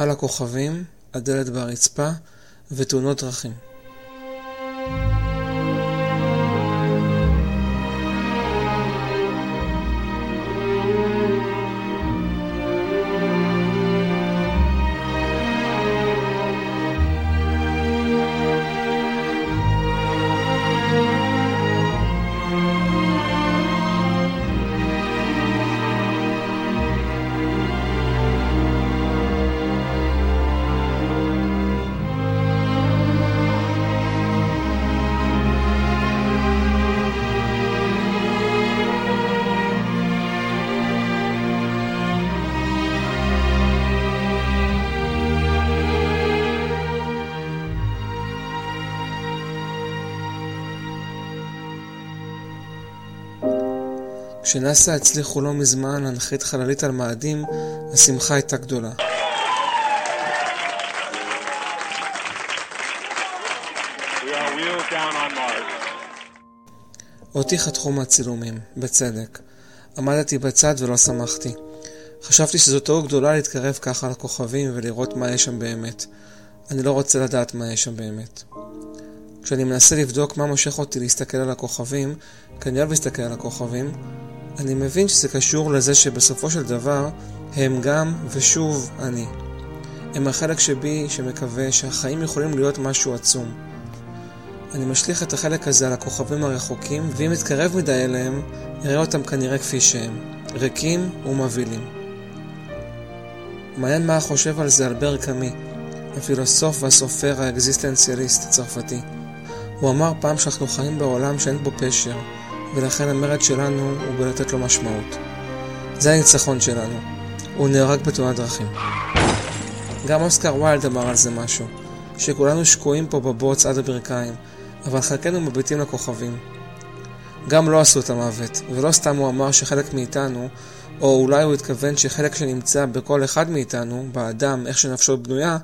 על הכוכבים, הדלת ברצפה ותאונות דרכים. כשנאס"א הצליחו לא מזמן להנחית חללית על מאדים, השמחה הייתה גדולה. אותי חתכו מהצילומים, בצדק. עמדתי בצד ולא שמחתי. חשבתי שזו טעות גדולה להתקרב ככה לכוכבים ולראות מה יש שם באמת. אני לא רוצה לדעת מה יש שם באמת. כשאני מנסה לבדוק מה מושך אותי להסתכל על הכוכבים, כי אני אוהב להסתכל על הכוכבים, אני מבין שזה קשור לזה שבסופו של דבר הם גם ושוב אני. הם החלק שבי שמקווה שהחיים יכולים להיות משהו עצום. אני משליך את החלק הזה על הכוכבים הרחוקים, ואם אתקרב מדי אליהם, אראה אותם כנראה כפי שהם, ריקים ומבהילים. מעניין מה חושב על זה אלבר קאמי, הפילוסוף והסופר האקזיסטנציאליסט הצרפתי. הוא אמר פעם שאנחנו חיים בעולם שאין בו פשר, ולכן המרד שלנו הוא בלתת לו משמעות. זה הניצחון שלנו. הוא נהרג בתאונת דרכים. גם אוסקר ויילד אמר על זה משהו, שכולנו שקועים פה בבוץ עד הברכיים, אבל חלקנו מביטים לכוכבים. גם לא עשו את המוות, ולא סתם הוא אמר שחלק מאיתנו, או אולי הוא התכוון שחלק שנמצא בכל אחד מאיתנו, באדם, איך שנפשו בנויה,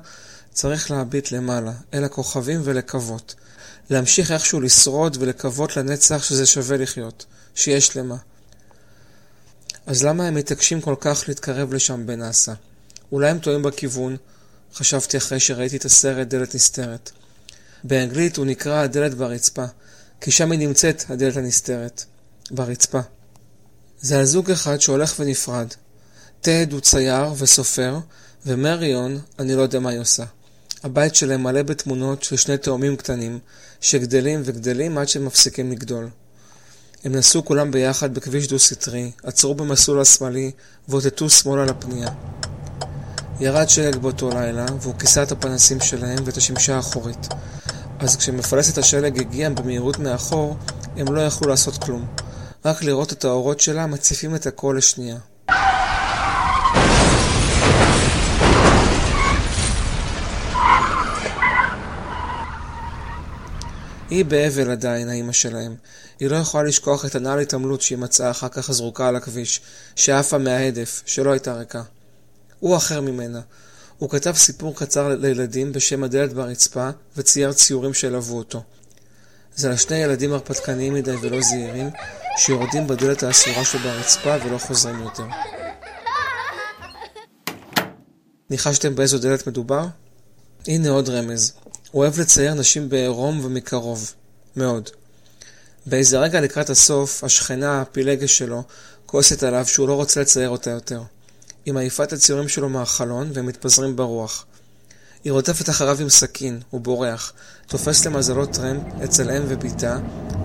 צריך להביט למעלה, אל הכוכבים ולקוות. להמשיך איכשהו לשרוד ולקוות לנצח שזה שווה לחיות, שיש למה. אז למה הם מתעקשים כל כך להתקרב לשם בנאסא? אולי הם טועים בכיוון, חשבתי אחרי שראיתי את הסרט דלת נסתרת. באנגלית הוא נקרא הדלת ברצפה, כי שם היא נמצאת הדלת הנסתרת, ברצפה. זה על זוג אחד שהולך ונפרד. טד הוא צייר וסופר, ומריון, אני לא יודע מה היא עושה. הבית שלהם מלא בתמונות של שני תאומים קטנים, שגדלים וגדלים עד שהם מפסיקים לגדול. הם נסעו כולם ביחד בכביש דו-סטרי, עצרו במסלול השמאלי ואותתו שמאלה לפנייה. ירד שלג באותו לילה, והוא כיסה את הפנסים שלהם ואת השמשה האחורית. אז כשמפלסת השלג הגיעה במהירות מאחור, הם לא יכלו לעשות כלום. רק לראות את האורות שלה מציפים את הכל לשנייה. היא באבל עדיין, האימא שלהם. היא לא יכולה לשכוח את הנעל התעמלות שהיא מצאה אחר כך זרוקה על הכביש, שעפה מההדף, שלא הייתה ריקה. הוא אחר ממנה. הוא כתב סיפור קצר לילדים בשם הדלת ברצפה, וצייר ציורים שילוו אותו. זה על שני ילדים הרפתקניים מדי ולא זהירים, שיורדים בדלת האסורה שברצפה ולא חוזרים יותר. ניחשתם באיזו דלת מדובר? הנה עוד רמז. הוא אוהב לצייר נשים בעירום ומקרוב. מאוד. באיזה רגע לקראת הסוף, השכנה, הפילגש שלו, כועסת עליו שהוא לא רוצה לצייר אותה יותר. היא מעיפה את הציורים שלו מהחלון והם מתפזרים ברוח. היא רודפת אחריו עם סכין, הוא בורח, תופס למזלו טרמפ אצל אם ובתה,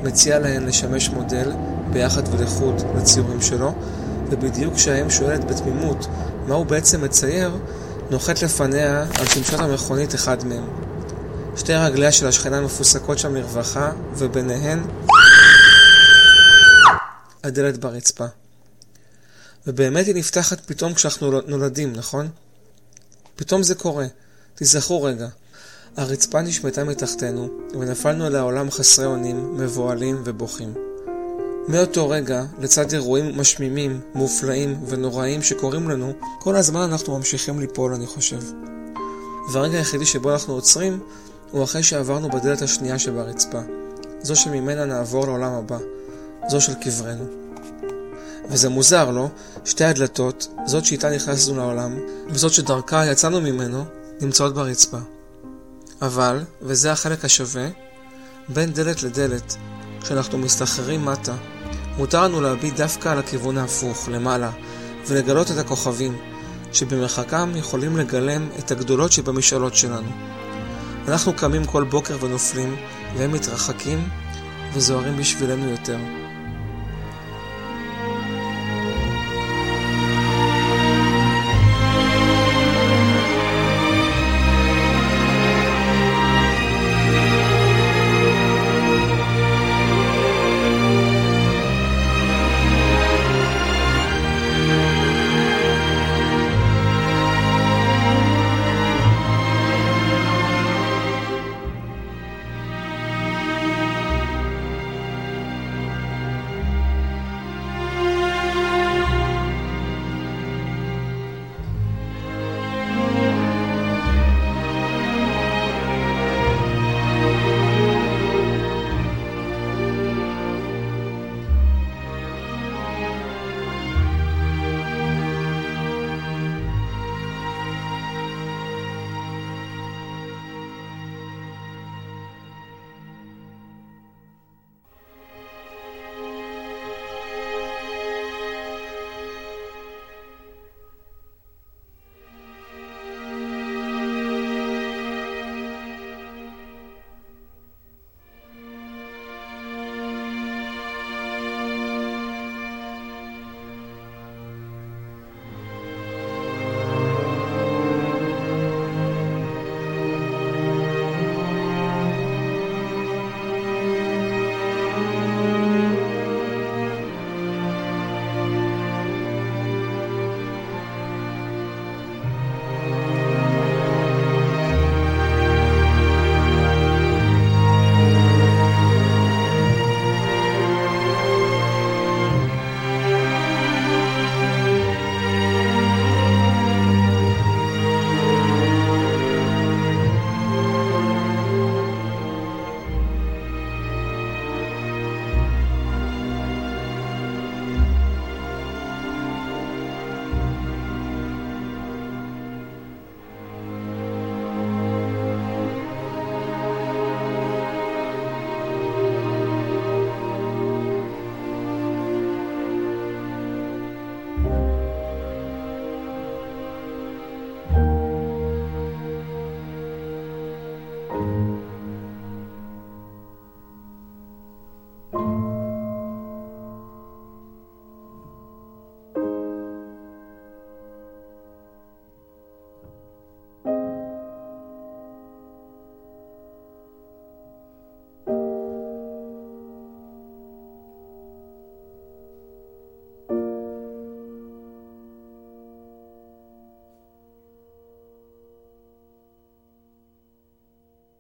מציע להן לשמש מודל, ביחד ולחוד, לציורים שלו, ובדיוק כשהאם שואלת בתמימות מה הוא בעצם מצייר, נוחת לפניה על שמשת המכונית אחד מהם. שתי רגליה של השכנה מפוסקות שם לרווחה, וביניהן הדלת ברצפה. ובאמת היא נפתחת פתאום כשאנחנו נולדים, נכון? פתאום זה קורה. תיזכרו רגע. הרצפה נשמטה מתחתנו, ונפלנו אל העולם חסרי אונים, מבוהלים ובוכים. מאותו רגע, לצד אירועים משמימים, מופלאים ונוראים שקורים לנו, כל הזמן אנחנו ממשיכים ליפול, אני חושב. והרגע היחידי שבו אנחנו עוצרים, הוא אחרי שעברנו בדלת השנייה שברצפה, זו שממנה נעבור לעולם הבא, זו של קברנו. וזה מוזר, לא? שתי הדלתות, זאת שאיתה נכנסנו לעולם, וזאת שדרכה יצאנו ממנו, נמצאות ברצפה. אבל, וזה החלק השווה, בין דלת לדלת, כשאנחנו מסתחררים מטה, מותר לנו להביט דווקא על הכיוון ההפוך, למעלה, ולגלות את הכוכבים, שבמרחקם יכולים לגלם את הגדולות שבמשאלות שלנו. אנחנו קמים כל בוקר ונופלים, והם מתרחקים וזוהרים בשבילנו יותר.